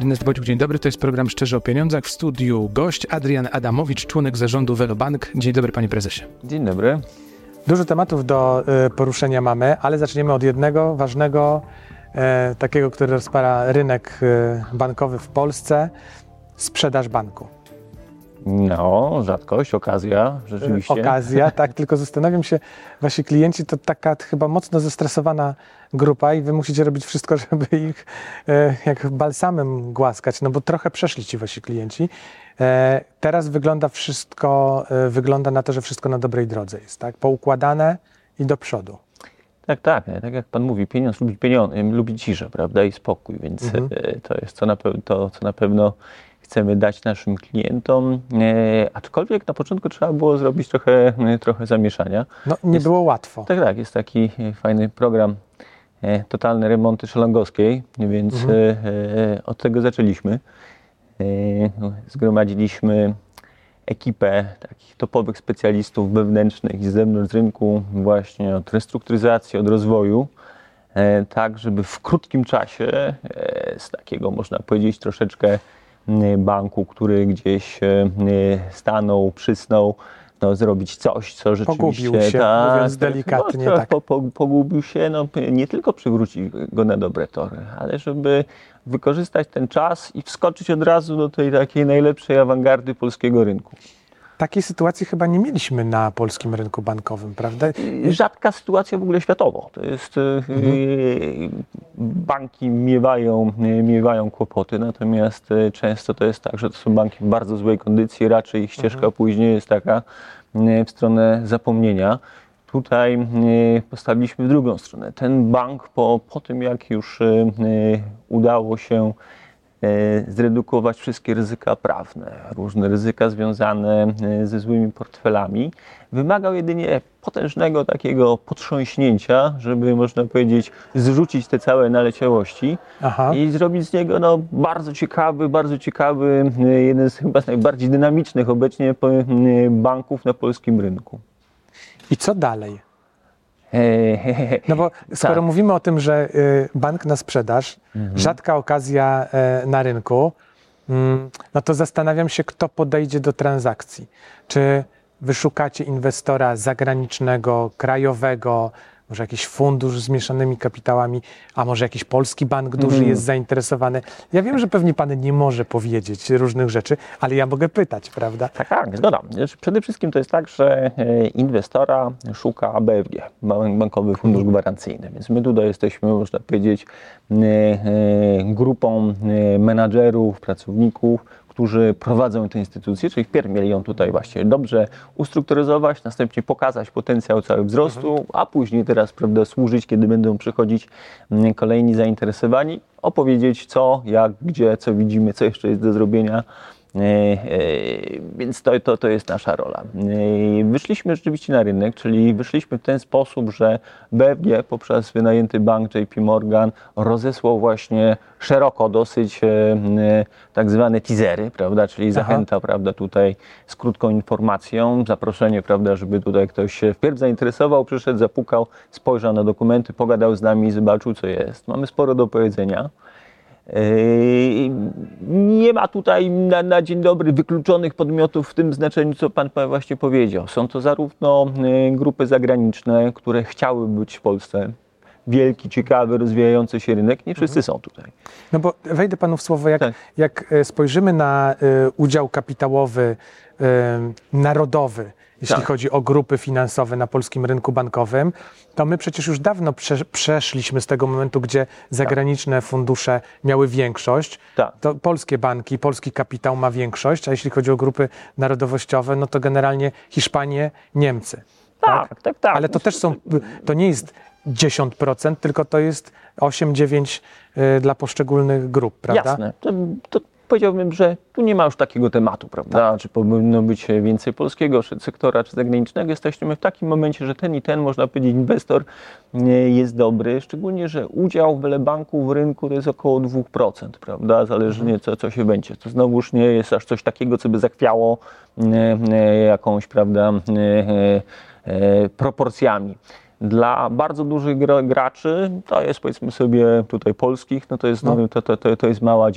Ernest Bodziuk, dzień dobry. To jest program Szczerze o Pieniądzach. W studiu gość Adrian Adamowicz, członek zarządu Velobank. Dzień dobry, panie prezesie. Dzień dobry. Dużo tematów do y, poruszenia mamy, ale zaczniemy od jednego ważnego, e, takiego, który rozpala rynek y, bankowy w Polsce sprzedaż banku. No, rzadkość, okazja, rzeczywiście. Okazja, tak, tylko zastanawiam się, wasi klienci to taka chyba mocno zestresowana grupa i wy musicie robić wszystko, żeby ich e, jak balsamem głaskać, no bo trochę przeszli ci wasi klienci. E, teraz wygląda wszystko, e, wygląda na to, że wszystko na dobrej drodze jest, tak? Poukładane i do przodu. Tak, tak. Tak jak pan mówi, pieniądz lubi, pieniądz, lubi ciszę, prawda, i spokój, więc Mhm. to jest to na, to, co na pewno chcemy dać naszym klientom. E, aczkolwiek na początku trzeba było zrobić trochę, trochę zamieszania. No nie Jest- było łatwo. Tak, tak, jest taki fajny program Totalne Remonty Szelongowskiej, więc Mhm. e, e, od tego zaczęliśmy. E, zgromadziliśmy ekipę takich topowych specjalistów wewnętrznych i z zewnątrz rynku właśnie od restrukturyzacji, od rozwoju, e, tak żeby w krótkim czasie e, z takiego można powiedzieć troszeczkę banku, który gdzieś e, stanął, przysnął, no, zrobić coś, co rzeczywiście... Pogubił się, mówiąc delikatnie, no, tak. po, po, pogubił się, no, nie tylko przywrócić go na dobre tory, ale żeby wykorzystać ten czas i wskoczyć od razu do tej takiej najlepszej awangardy polskiego rynku. Takiej sytuacji chyba nie mieliśmy na polskim rynku bankowym, prawda? Rzadka sytuacja w ogóle światowo. To jest, e, banki miewają, miewają kłopoty, natomiast często to jest tak, że to są banki w bardzo złej kondycji, raczej ich ścieżka później jest taka w stronę zapomnienia. Tutaj postawiliśmy w drugą stronę. Ten bank po, po tym, jak już udało się zredukować wszystkie ryzyka prawne, różne ryzyka związane e, ze złymi portfelami. Wymagał jedynie potężnego takiego potrząśnięcia, żeby można powiedzieć zrzucić te całe naleciałości Aha. i zrobić z niego no, bardzo ciekawy, bardzo ciekawy, e, jeden z chyba najbardziej dynamicznych obecnie e, banków na polskim rynku. I co dalej? No bo skoro Tak. mówimy o tym, że y, bank na sprzedaż, rzadka okazja e, na rynku, mm, no to zastanawiam się, kto podejdzie do transakcji. Czy wyszukacie inwestora zagranicznego, krajowego, może jakiś fundusz z mieszanymi kapitałami, a może jakiś polski bank duży jest zainteresowany. Ja wiem, że pewnie pan nie może powiedzieć różnych rzeczy, ale ja mogę pytać, prawda? Tak, tak, zgoda. Znaczy, Przede wszystkim to jest tak, że e, inwestora szuka BFG, Bank- Bankowy Fundusz Gwarancyjny. Więc my tutaj jesteśmy, można powiedzieć, e, e, grupą menadżerów, pracowników, którzy prowadzą tę instytucję, czyli wpierw mieli ją tutaj właśnie dobrze ustrukturyzować, następnie pokazać potencjał cały wzrostu, a później teraz prawda, służyć, kiedy będą przychodzić mm, kolejni zainteresowani, opowiedzieć co, jak, gdzie, co widzimy, co jeszcze jest do zrobienia. E, e, Więc to, to, to jest nasza rola. E, Wyszliśmy rzeczywiście na rynek, czyli wyszliśmy w ten sposób, że BFG poprzez wynajęty bank JP Morgan rozesłał właśnie szeroko dosyć tak zwane teasery, prawda, czyli zachęta, prawda, tutaj z krótką informacją, zaproszenie, prawda, żeby tutaj ktoś się wpierw zainteresował, przyszedł, zapukał, spojrzał na dokumenty, pogadał z nami, zobaczył co jest. Mamy sporo do powiedzenia. Yy, Nie ma tutaj na, na dzień dobry wykluczonych podmiotów w tym znaczeniu, co Pan pa- właśnie powiedział. Są to zarówno yy, grupy zagraniczne, które chciały być w Polsce. Wielki, ciekawy, rozwijający się rynek. Nie wszyscy są tutaj. No bo wejdę panu w słowo, jak, Tak. jak e, spojrzymy na e, udział kapitałowy e, narodowy, jeśli Tak. chodzi o grupy finansowe na polskim rynku bankowym, to my przecież już dawno prze, przeszliśmy z tego momentu, gdzie zagraniczne fundusze miały większość. Tak. To polskie banki, polski kapitał ma większość, a jeśli chodzi o grupy narodowościowe, no to generalnie Hiszpanie, Niemcy. Tak, tak, tak. Ale to też są, to nie jest 10%, tylko to jest 8-9 y, dla poszczególnych grup, prawda? Jasne. To, to powiedziałbym, że tu nie ma już takiego tematu, prawda? Czy powinno być więcej polskiego czy sektora, czy zagranicznego. Jesteśmy w takim momencie, że ten i ten, można powiedzieć, inwestor jest dobry. Szczególnie, że udział Welebanku w rynku to jest około 2%, prawda? Zależnie co, co się będzie. To znowuż nie jest aż coś takiego, co by zachwiało jakąś, prawda, e, e, proporcjami. Dla bardzo dużych graczy, to jest powiedzmy sobie tutaj polskich, no to jest, no. No, to, to, to jest mała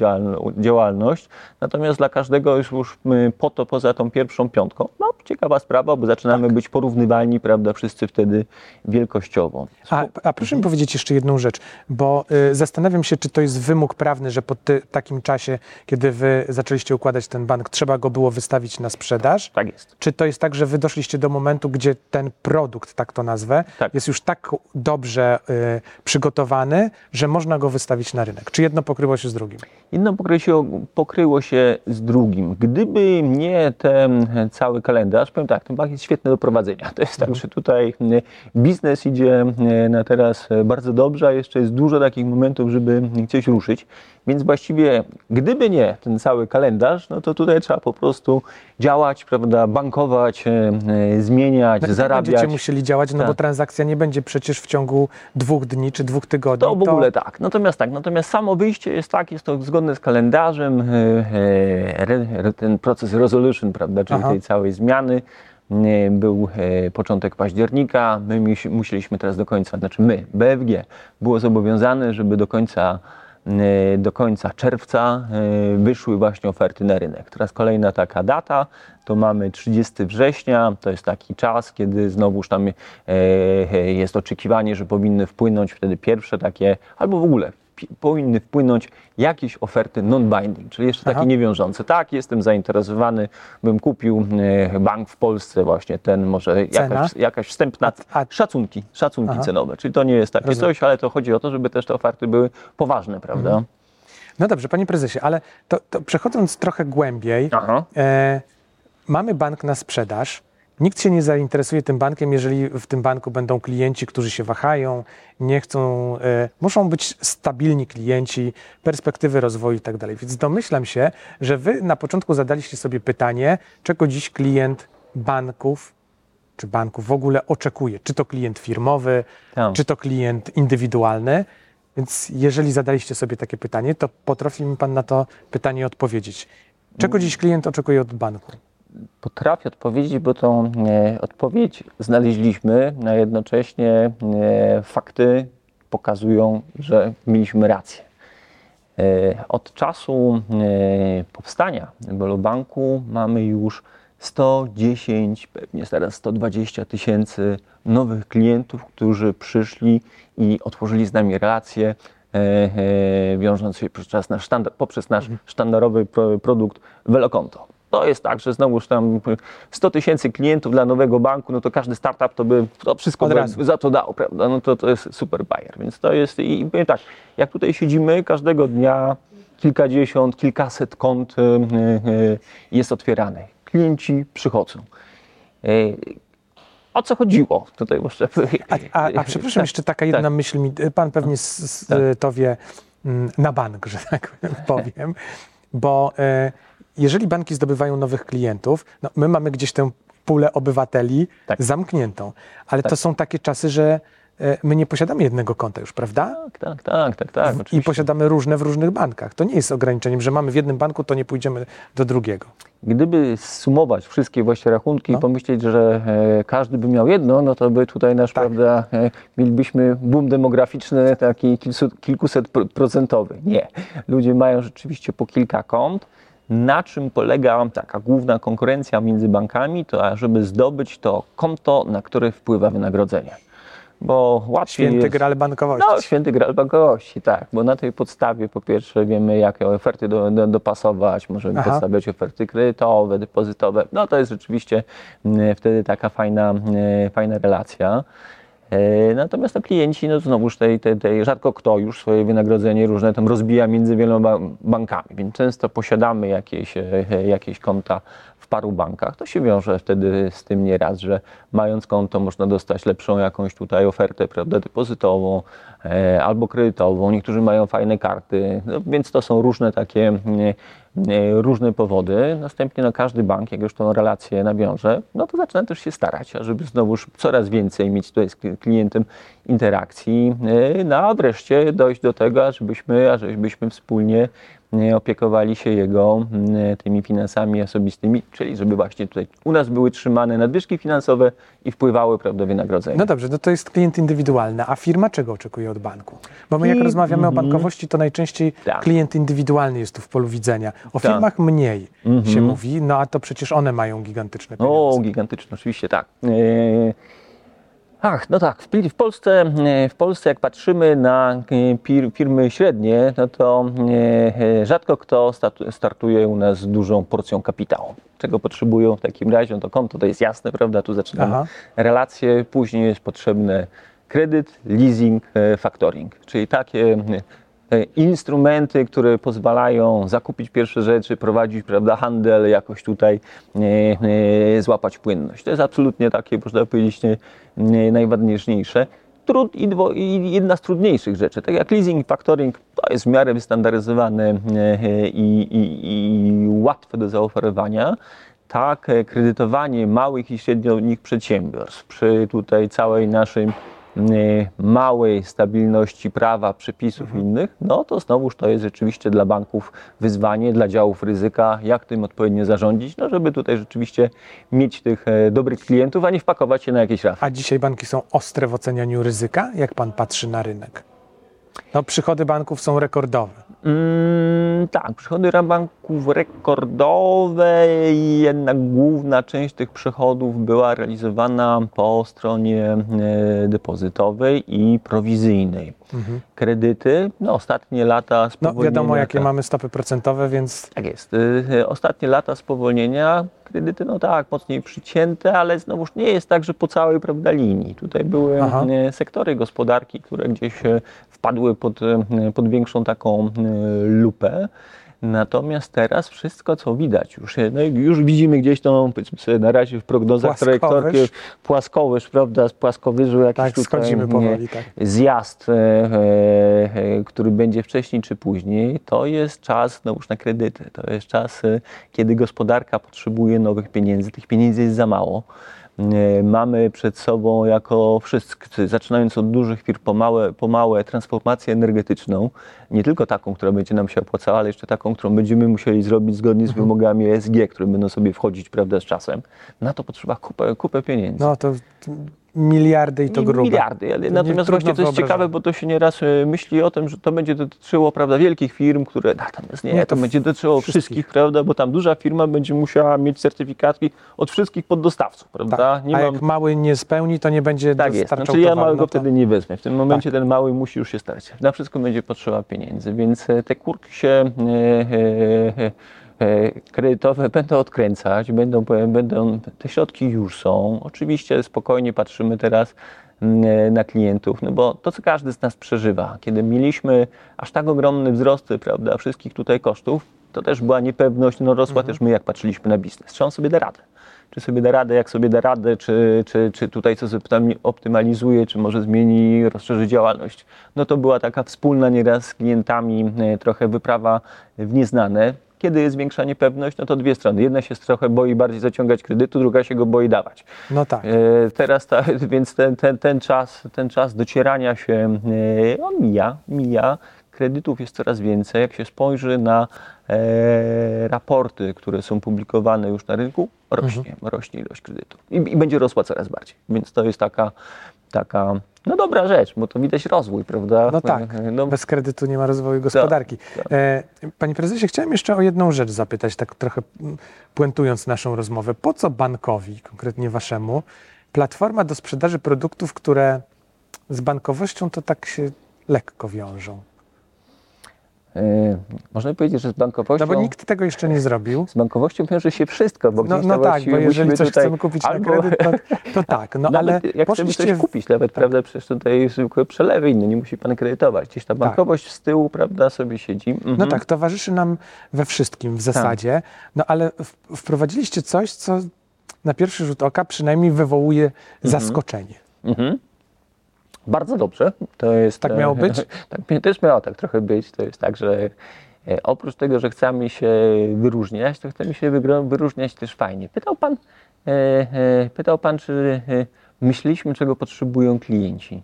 działalność. Natomiast dla każdego już, już po to, poza tą pierwszą piątką, no ciekawa sprawa, bo zaczynamy tak. być porównywalni, prawda, wszyscy wtedy wielkościowo. A, a proszę mi powiedzieć jeszcze jedną rzecz, bo y, zastanawiam się, czy to jest wymóg prawny, że po ty, takim czasie, kiedy wy zaczęliście układać ten bank, trzeba go było wystawić na sprzedaż? Tak jest. Czy to jest tak, że wy doszliście do momentu, gdzie ten produkt, tak to nazwę, tak. Jest już tak dobrze y, przygotowany, że można go wystawić na rynek? Czy jedno pokryło się z drugim? Jedno pokryło się, pokryło się z drugim. Gdyby nie ten cały kalendarz, powiem tak, ten bank jest świetny do prowadzenia. To jest tak, mhm. że tutaj y, biznes idzie y, na teraz bardzo dobrze, a jeszcze jest dużo takich momentów, żeby chcieć ruszyć. Więc właściwie, gdyby nie ten cały kalendarz, no to tutaj trzeba po prostu działać, prawda, bankować, e, e zmieniać, no zarabiać. Będziecie musieli działać, no tak. bo transakcja nie będzie przecież w ciągu dwóch dni czy dwóch tygodni. To w ogóle tak. Natomiast tak, natomiast samo wyjście jest tak, jest to zgodne z kalendarzem, e, e, ten proces resolution, prawda, czyli Aha. tej całej zmiany był początek października. My musieliśmy teraz do końca, znaczy my, BFG, było zobowiązane, żeby do końca E, do końca czerwca e, wyszły właśnie oferty na rynek. Teraz kolejna taka data, to mamy 30 września, to jest taki czas, kiedy znowuż tam e, jest oczekiwanie, że powinny wpłynąć wtedy pierwsze takie, albo w ogóle powinny wpłynąć jakieś oferty non-binding, czyli jeszcze takie Aha. niewiążące. Tak, jestem zainteresowany, bym kupił e, bank w Polsce właśnie ten, może jakaś, jakaś wstępna, szacunki, szacunki cenowe, czyli to nie jest takie Rozumiem. coś, ale to chodzi o to, żeby też te oferty były poważne, prawda? Mhm. No dobrze, panie prezesie, ale to, to przechodząc trochę głębiej, e, mamy bank na sprzedaż, Nikt się nie zainteresuje tym bankiem, jeżeli w tym banku będą klienci, którzy się wahają, nie chcą, e, muszą być stabilni klienci, perspektywy rozwoju i tak dalej. Więc domyślam się, że wy na początku zadaliście sobie pytanie, czego dziś klient banków czy banków w ogóle oczekuje. Czy to klient firmowy, tak. czy to klient indywidualny. Więc jeżeli zadaliście sobie takie pytanie, to potrafi mi Pan na to pytanie odpowiedzieć. Czego dziś klient oczekuje od banku? Potrafię odpowiedzieć, bo tą e, odpowiedź znaleźliśmy, a jednocześnie e, fakty pokazują, że mieliśmy rację. E, od czasu powstania Banku mamy już 110, pewnie teraz 120 tysięcy nowych klientów, którzy przyszli i otworzyli z nami relacje, wiążąc się poprzez nasz, poprzez nasz sztandarowy produkt Velokonto. To jest tak, że znowuż tam 100 tysięcy klientów dla nowego banku, no to każdy startup to by to wszystko by za to dał, prawda? No to, to jest super bajer. Więc to jest i, i powiem tak, jak tutaj siedzimy każdego dnia kilkadziesiąt, kilkaset kont y, y, jest otwieranych. Klienci przychodzą. Y, o co chodziło? Tutaj jeszcze... A, a, a przepraszam, tak, jeszcze taka jedna tak. myśl mi, pan pewnie tak. to wie mm, na bank, że tak powiem, bo jeżeli banki zdobywają nowych klientów, no my mamy gdzieś tę pulę obywateli tak. zamkniętą, ale tak. to są takie czasy, że e, my nie posiadamy jednego konta już, prawda? Tak, tak, tak, tak, tak I posiadamy różne w różnych bankach. To nie jest ograniczeniem, że mamy w jednym banku, to nie pójdziemy do drugiego. Gdyby sumować wszystkie właśnie rachunki no. i pomyśleć, że e, każdy by miał jedno, no to by tutaj nasz, tak. prawda, e, mielibyśmy boom demograficzny taki kilkuset, kilkuset procentowy. Nie. Ludzie mają rzeczywiście po kilka kont na czym polega taka główna konkurencja między bankami, to żeby zdobyć to konto, na które wpływa wynagrodzenie. Bo łatwiej święty jest, gral bankowości. No, święty gral bankowości, tak. Bo na tej podstawie po pierwsze wiemy, jakie oferty do, do, dopasować, możemy Aha. podstawiać oferty kredytowe, depozytowe. No to jest rzeczywiście mm, wtedy taka fajna, mm, fajna relacja. E, natomiast to klienci, no znowuż tej, tej, tej, rzadko kto już swoje wynagrodzenie różne tam rozbija między wieloma bankami, więc często posiadamy jakieś, e, jakieś konta w paru bankach. To się wiąże wtedy z tym nieraz, że mając konto można dostać lepszą jakąś tutaj ofertę, prawda, depozytową e, albo kredytową. Niektórzy mają fajne karty, no, więc to są różne takie E, różne powody. Następnie no, każdy bank, jak już tą relację nawiąże, no to zaczyna też się starać, żeby znowuż coraz więcej mieć tutaj z klientem interakcji, e, no a wreszcie dojść do tego, żebyśmy, żebyśmy wspólnie e, opiekowali się jego m, tymi finansami osobistymi, czyli żeby właśnie tutaj u nas były trzymane nadwyżki finansowe i wpływały prawda, wynagrodzenia. No dobrze, no to jest klient indywidualny, a firma czego oczekuje od banku? Bo my jak I- rozmawiamy mhm. o bankowości, to najczęściej Tak. klient indywidualny jest tu w polu widzenia. O Tak. firmach mniej się Mhm. mówi, no a to przecież one mają gigantyczne O, pieniądze. gigantyczne, oczywiście tak. E, Ach, no tak, w, Pol- w Polsce, e, w Polsce jak patrzymy na e, firmy średnie, no to e, rzadko kto startuje u nas z dużą porcją kapitału. Czego potrzebują w takim razie? No to konto to jest jasne, prawda? Tu zaczynamy Aha. relacje, później jest potrzebny kredyt, leasing, factoring, czyli takie instrumenty, które pozwalają zakupić pierwsze rzeczy, prowadzić prawda, handel, jakoś tutaj e, e, złapać płynność. To jest absolutnie takie, można powiedzieć, nie, najważniejsze. Trud i, dwo, I jedna z trudniejszych rzeczy, tak jak leasing i factoring, to jest w miarę wystandaryzowane e, e, i, i, i łatwe do zaoferowania tak e, kredytowanie małych i średnich przedsiębiorstw przy tutaj całej naszej e, małej stabilności prawa, przepisów innych, no to znowuż to jest rzeczywiście dla banków wyzwanie, dla działów ryzyka, jak tym odpowiednio zarządzić, no żeby tutaj rzeczywiście mieć tych e, dobrych klientów, a nie wpakować się na jakieś rafy. A dzisiaj banki są ostre w ocenianiu ryzyka? Jak pan patrzy na rynek? No przychody banków są rekordowe. Mm, tak, przychody banków rekordowe i jednak główna część tych przychodów była realizowana po stronie e, depozytowej i prowizyjnej. Kredyty, no ostatnie lata No spowolnienia... wiadomo, jakie tak, mamy stopy procentowe, więc Tak jest. Y, y, Ostatnie lata spowolnienia, kredyty, no tak, mocniej przycięte, ale znowuż nie jest tak, że po całej prawda, linii. Tutaj były Aha. sektory gospodarki, które gdzieś wpadły pod, y, pod większą taką y, lupę. Natomiast teraz wszystko, co widać, już, y, no, już widzimy gdzieś tą, powiedzmy sobie na razie w prognozach trajektorki, płaskowyż, prawda, z płaskowyżu jakiś tak, tutaj, powoli. Tak. zjazd, e, e, e, który będzie wcześniej czy później, to jest czas znowuż na kredyty. To jest czas, e, kiedy gospodarka potrzebuje nowych pieniędzy. Tych pieniędzy jest za mało. E, Mamy przed sobą jako wszyscy, zaczynając od dużych firm, po małe, po małe transformację energetyczną, nie tylko taką, która będzie nam się opłacała, ale jeszcze taką, którą będziemy musieli zrobić zgodnie z wymogami ESG, które będą sobie wchodzić prawda, z czasem. Na to potrzeba kupę, kupę pieniędzy. No to miliardy i to Nie grube. Miliardy, ale To natomiast właśnie to jest ciekawe, bo to się nieraz e, myśli o tym, że to będzie dotyczyło prawda, wielkich firm, które natomiast nie, Nie, to, to będzie dotyczyło wszystkich. wszystkich. prawda, bo tam duża firma będzie musiała mieć certyfikatki od wszystkich poddostawców, prawda? Tak. Nie A mam... jak mały nie spełni, to nie będzie Tak jest, znaczy ja małego no to- wtedy nie wezmę. W tym momencie Tak. ten mały musi już się starać. Na wszystko będzie potrzeba pieniędzy, więc e, te kurki się e, e, e, kredytowe będą odkręcać, będą, będą, te środki już są. Oczywiście spokojnie patrzymy teraz mm, na klientów, no bo to, co każdy z nas przeżywa, kiedy mieliśmy aż tak ogromne wzrosty, prawda, wszystkich tutaj kosztów, to też była niepewność, no rosła też my, jak patrzyliśmy na biznes. Czy on sobie da radę? Czy sobie da radę, jak sobie da radę, czy, czy, czy tutaj coś optym- optymalizuje, czy może zmieni, rozszerzy działalność. No to była taka wspólna nieraz z klientami e, trochę wyprawa w nieznane. Kiedy jest większa niepewność, no to dwie strony. Jedna się trochę boi bardziej zaciągać kredytu, druga się go boi dawać. No tak. E, Teraz ta, więc ten, ten, ten, czas, ten czas docierania się, e, on mija, mija. Kredytów jest coraz więcej. Jak się spojrzy na e, raporty, które są publikowane już na rynku, rośnie, rośnie ilość kredytów. I, I będzie rosła coraz bardziej. Więc to jest taka, taka no dobra rzecz, bo to widać rozwój, prawda? No tak, No, bez kredytu nie ma rozwoju gospodarki. tak. E, Panie prezesie, chciałem jeszcze o jedną rzecz zapytać, tak trochę puentując naszą rozmowę. Po co bankowi, konkretnie waszemu, platforma do sprzedaży produktów, które z bankowością to tak się lekko wiążą? E, można powiedzieć, że z bankowością... No bo nikt tego jeszcze nie zrobił. Z bankowością wiąże się wszystko, bo No, no tak, bo jeżeli coś tutaj chcemy kupić na albo- kredyt, to, to tak. No ale jak chcemy coś kupić, nawet, prawda, przecież tutaj zwykłe przelewy inne, nie musi pan kredytować. Gdzieś ta bankowość z tyłu, prawda, sobie siedzi. Mhm. No tak, towarzyszy nam we wszystkim w zasadzie, no ale wprowadziliście coś, co na pierwszy rzut oka przynajmniej wywołuje zaskoczenie. Mhm. Bardzo dobrze. To jest, Tak miało e, być? tak też miało tak trochę być. To jest tak, że e, oprócz tego, że chcemy się wyróżniać, to chcemy się wyróżniać też fajnie. Pytał pan, e, pytał pan, czy myśleliśmy, czego potrzebują klienci.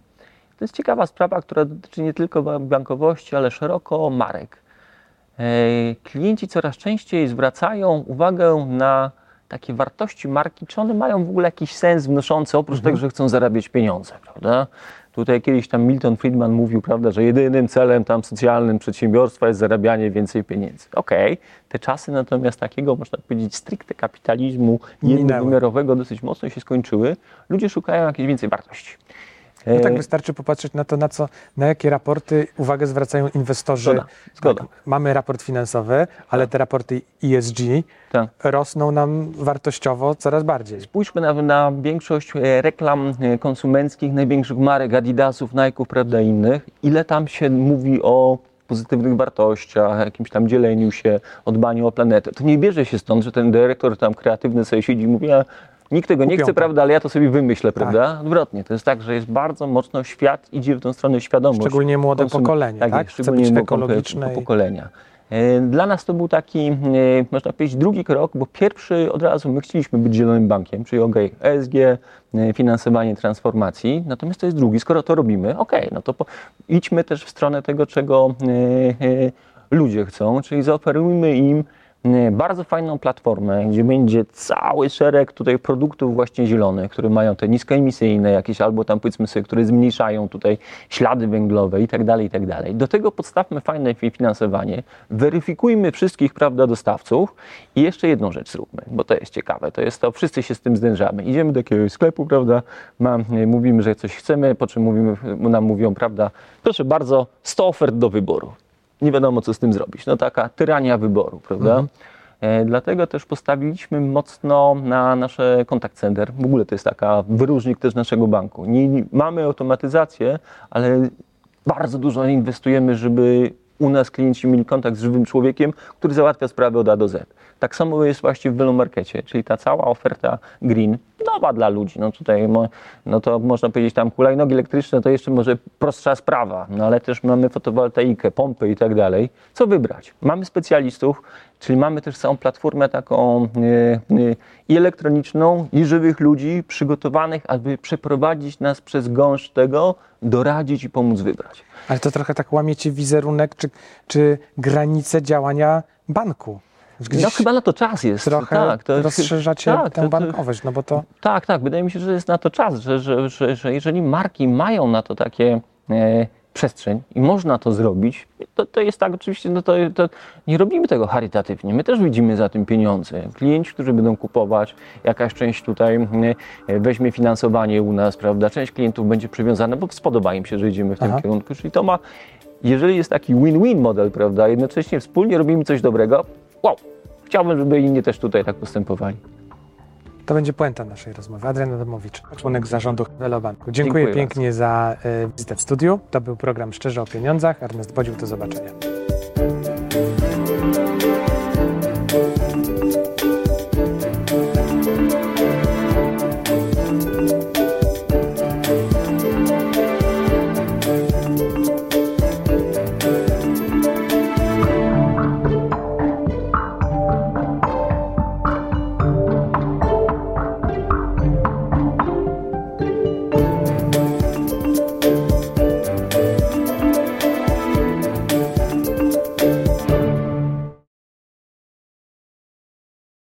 To jest ciekawa sprawa, która dotyczy nie tylko ba- bankowości, ale szeroko marek. klienci coraz częściej zwracają uwagę na takie wartości marki, czy one mają w ogóle jakiś sens wnoszący, oprócz mhm. tego, że chcą zarabiać pieniądze, prawda? Tutaj kiedyś tam Milton Friedman mówił, prawda, że jedynym celem tam socjalnym przedsiębiorstwa jest zarabianie więcej pieniędzy. Okej, okay. te czasy natomiast takiego, można powiedzieć, stricte kapitalizmu jednowymiarowego dosyć mocno się skończyły. Ludzie szukają jakiejś więcej wartości. No tak wystarczy popatrzeć na to, na, co, na jakie raporty uwagę zwracają inwestorzy. Zgoda. Zgoda. Tak, mamy raport finansowy, ale te raporty ESG tak. rosną nam wartościowo coraz bardziej. Spójrzmy na, na większość e, reklam e, konsumenckich największych marek, Adidasów, Nike'ów, prawda, innych. Ile tam się mówi o pozytywnych wartościach, jakimś tam dzieleniu się, o dbaniu o planetę. To nie bierze się stąd, że ten dyrektor tam kreatywny sobie siedzi i mówi, Nikt tego nie chce, prawda, ale ja to sobie wymyślę, tak. prawda? Tak. Odwrotnie, to jest tak, że jest bardzo mocno świat idzie w tą stronę świadomość. Szczególnie młode konsum... pokolenie, tak? tak? Szczególnie ekologiczne pokolenia. E, dla nas to był taki, e, można powiedzieć, drugi krok, bo pierwszy od razu my chcieliśmy być zielonym bankiem, czyli OK, ESG, e, finansowanie transformacji, natomiast to jest drugi, skoro to robimy, OK, no to po, idźmy też w stronę tego, czego ludzie chcą, czyli zaoferujmy im bardzo fajną platformę, gdzie będzie cały szereg tutaj produktów właśnie zielonych, które mają te niskoemisyjne jakieś, albo tam powiedzmy sobie, które zmniejszają tutaj ślady węglowe i tak dalej, i tak dalej. Do tego podstawmy fajne finansowanie, weryfikujmy wszystkich, prawda, dostawców. I jeszcze jedną rzecz zróbmy, bo to jest ciekawe, to jest to, wszyscy się z tym zdężamy. Idziemy do jakiegoś sklepu, prawda, mam, y, mówimy, że coś chcemy, po czym mówimy, nam mówią, prawda, proszę bardzo, 100 ofert do wyboru nie wiadomo, co z tym zrobić. No taka tyrania wyboru, prawda? Mhm. E, dlatego też postawiliśmy mocno na nasze kontakt center. W ogóle to jest taka wyróżnik też naszego banku. Nie, mamy automatyzację, ale bardzo dużo inwestujemy, żeby u nas klienci mieli kontakt z żywym człowiekiem, który załatwia sprawy od A do Z. Tak samo jest właśnie w Velomarkecie, czyli ta cała oferta green, nowa dla ludzi. No tutaj no to można powiedzieć tam hulajnogi elektryczne to jeszcze może prostsza sprawa, no ale też mamy fotowoltaikę, pompy i tak dalej. Co wybrać? Mamy specjalistów, czyli mamy też całą platformę taką y, y, i elektroniczną, i żywych ludzi przygotowanych, aby przeprowadzić nas przez gąszcz tego, doradzić i pomóc wybrać. Ale to trochę tak łamie ci wizerunek, czy, czy granice działania banku. Gdzieś no chyba na to czas jest. Trochę tak, to rozszerzacie tak, tę bankowość, no bo to... Tak, tak, wydaje mi się, że jest na to czas, że, że, że, że jeżeli marki mają na to takie e, przestrzeń i można to zrobić, to, to jest tak oczywiście, no to, to, nie robimy tego charytatywnie. My też widzimy za tym pieniądze. Klienci, którzy będą kupować, jakaś część tutaj e, weźmie finansowanie u nas, prawda? Część klientów będzie przywiązana, bo spodoba im się, że idziemy w tym Aha. kierunku. Czyli to ma, jeżeli jest taki win-win model, prawda? Jednocześnie wspólnie robimy coś dobrego, wow, chciałbym, żeby inni też tutaj tak postępowali. To będzie puenta naszej rozmowy. Adrian Adamowicz, członek zarządu Velobanku. Dziękuję, Dziękuję pięknie bardzo. za y, wizytę w studiu. To był program Szczerze o Pieniądzach. Ernest Bodził, do zobaczenia.